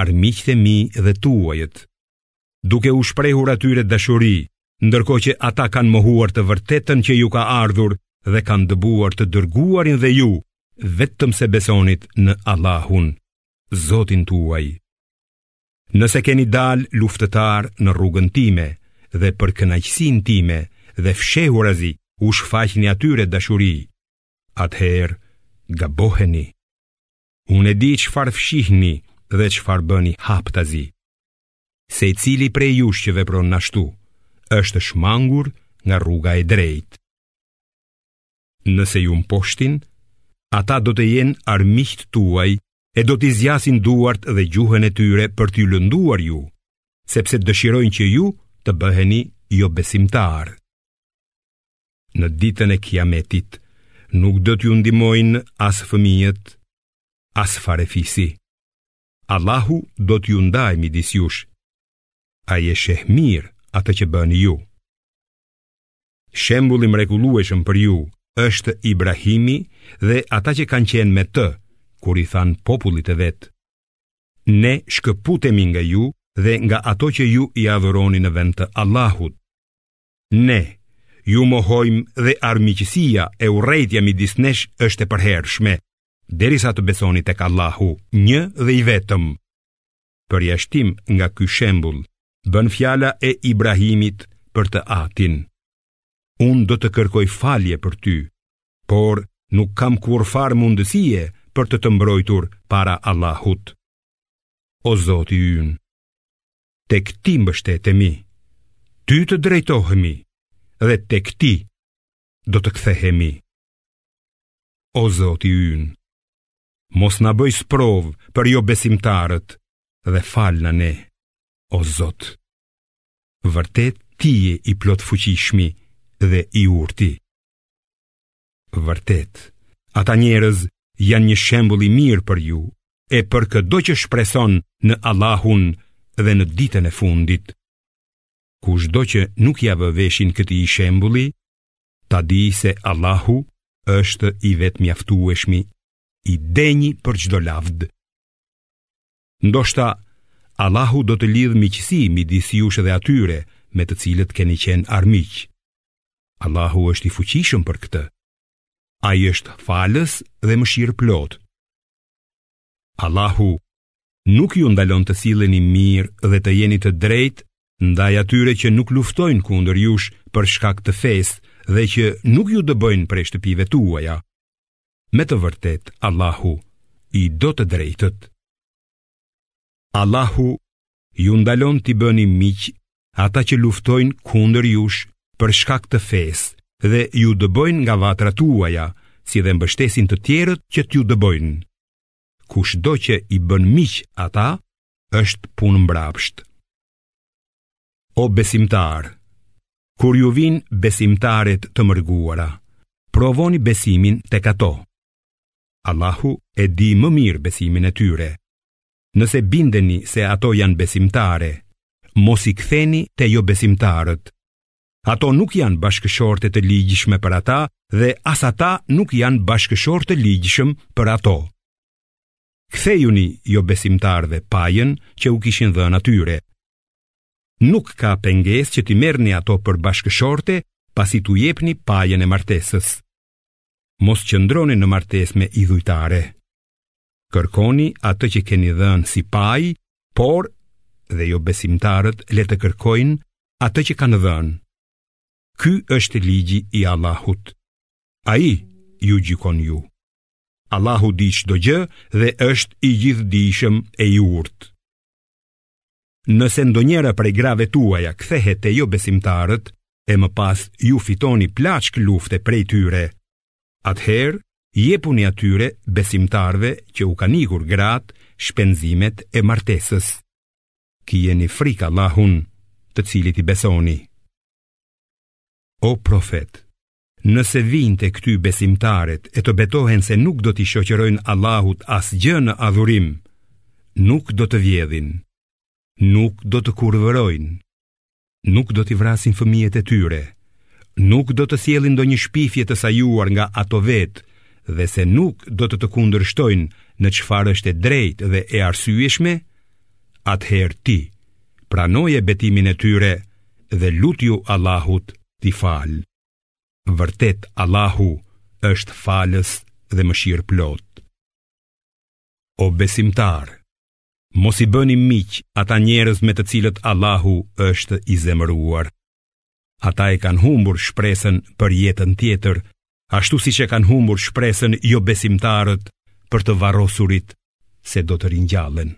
armiqtë e mi dhe tuajët, duke u shprehur atyre dashuri, ndërkohë që ata kanë mohuar të vërtetën që ju ka ardhur dhe kanë dëbuar të dërguarin dhe ju, vetëm se besonit në Allahun, Zotin tuaj. Nëse keni dalë luftëtarë në rrugën time dhe për kënaqësinë time dhe fshehurazi u shfaqni atyre dashuri, atëherë gaboheni. Unë e di çfarë fshihni dhe çfarë bëni haptazi. Secili prej jush që vepron ashtu, është shmangur nga rruga e drejtë. Nëse ju mposhtin, ata do të jenë armiqtë tuaj e do t'i zgjasin duart dhe gjuhën e tyre për t'ju lënduar ju, sepse dëshirojnë që ju të bëheni jobesimtarë. në ditën e kiametit nuk do t'ju ndihmojnë as fëmijët, as farefisi. Allahu do t'ju ndajë midis jush. Ai e sheh mirë atë që bëni ju. Shembull i mrekullueshëm për ju është Ibrahimi dhe ata që kanë qenë me të, kur i thanë popullit të vet. Ne shkëputemi nga ju dhe nga ato që ju i adhuroni në vend të Allahut. Ne ju mohojmë dhe armiqësia e urrejtja midis nesh është e përhershme, derisa të besoni tek Allahu një dhe i vetëm. Përjashtim nga ky shembull, bën fjala e Ibrahimit për të atin. Unë do të kërkoj falje për ty, por nuk kam kurrfarë mundësie për të të mbrojtur para Allahut. O Zoti ynë, Tek ti mbështetemi, ty të drejtohemi dhe tek ti do të kthehemi. O Zoti ynë, mos na bëj sprovë për jobesimtarët dhe falna ne. O Zot, vërtet ti je i plotfuqishmi dhe i urti. Vërtet, ata njerëz janë një shembull i mirë për ju e për këdo që shpreson në Allahun dhe në ditën e fundit. Kushdo që nuk ia vë veshin këtij shembulli, ta dijë se Allahu është i vetëmjaftueshmi, i denjë për çdo lavd. Ndoshta Allahu do të lidhë miqësi midis jush dhe atyre me të cilët keni qenë armiq. Allahu është i fuqishëm për këtë. Ai është falës dhe mëshirëplot. Allahu nuk ju ndalon të silleni mirë dhe të jeni të drejtë ndaj atyre që nuk luftojnë kundër jush për shkak të fesë dhe që nuk ju dëbojnë prej shtëpive tuaja. Me të vërtetë Allahu i do të drejtët. Allahu ju ndalon t'i bëni miq ata që luftojnë kundër jush për shkak të fesë dhe ju dëbojnë nga vatrat tuaja, si dhe mbështesin të tjerët që t'ju dëbojnë. Kushdo që i bën miq ata, është punëmbrapshtë. O besimtarë, kur ju vijnë besimtaret të mërguara, provoni besimin tek ato. Allahu e di më mirë besimin e tyre. Nëse bindeni se ato janë besimtare, mos i ktheni te jobesimtarët. Ato nuk janë bashkëshorte të ligjshme për ata dhe as ata nuk janë bashkëshortë të ligjshëm për ato. Kthejuni jobesimtarëve pajën që u kishin dhënë atyre. Nuk ka pengesë që t'i merrni ato për bashkëshorte pasi t'u jepni pajën e martesës. Mos qëndroni në martesë me idhujtare. Kërkoni atë që keni dhënë si pajë, por dhe jobesimtarët le të kërkojnë atë që kanë dhënë. Ky është ligji i Allahut. Ai ju gjykon ju. Allahu di çdo gjë dhe është i gjithëdijshëm e i urtë. Nëse ndonjëra prej grave tuaja kthehet te jobesimtarët e më pas ju fitoni plaçkë lufte prej tyre, atëherë jepuni atyre besimtarëve që u kanë ikur gratë shpenzimet e martesës. Kijeni frikë Allahun, të cilit i besoni. O profet, Nëse vijnë tek ty besimtaret e të betohen se nuk do t'i shoqërojnë Allahut asgjë në adhurim, nuk do të vjedhin, nuk do të kurvërojnë, nuk do t'i vrasin fëmijët e tyre, nuk do të sjellin ndonjë shpifje të sajuar nga ato vetë dhe se nuk do të të kundërshtojnë në çfarë është e drejtë dhe e arsyeshme, atëherë ti pranoje betimin e tyre dhe lutju Allahut t'i falë. Vërtet Allahu është falës dhe mëshirëplotë. O besimtarë, mos i bëni miq ata njerëz me të cilët Allahu është i zemëruar. Ata e kanë humbur shpresën për jetën tjetër, ashtu siç e kanë humbur shpresën jobesimtarët për të varrosurit se do të ringjallen.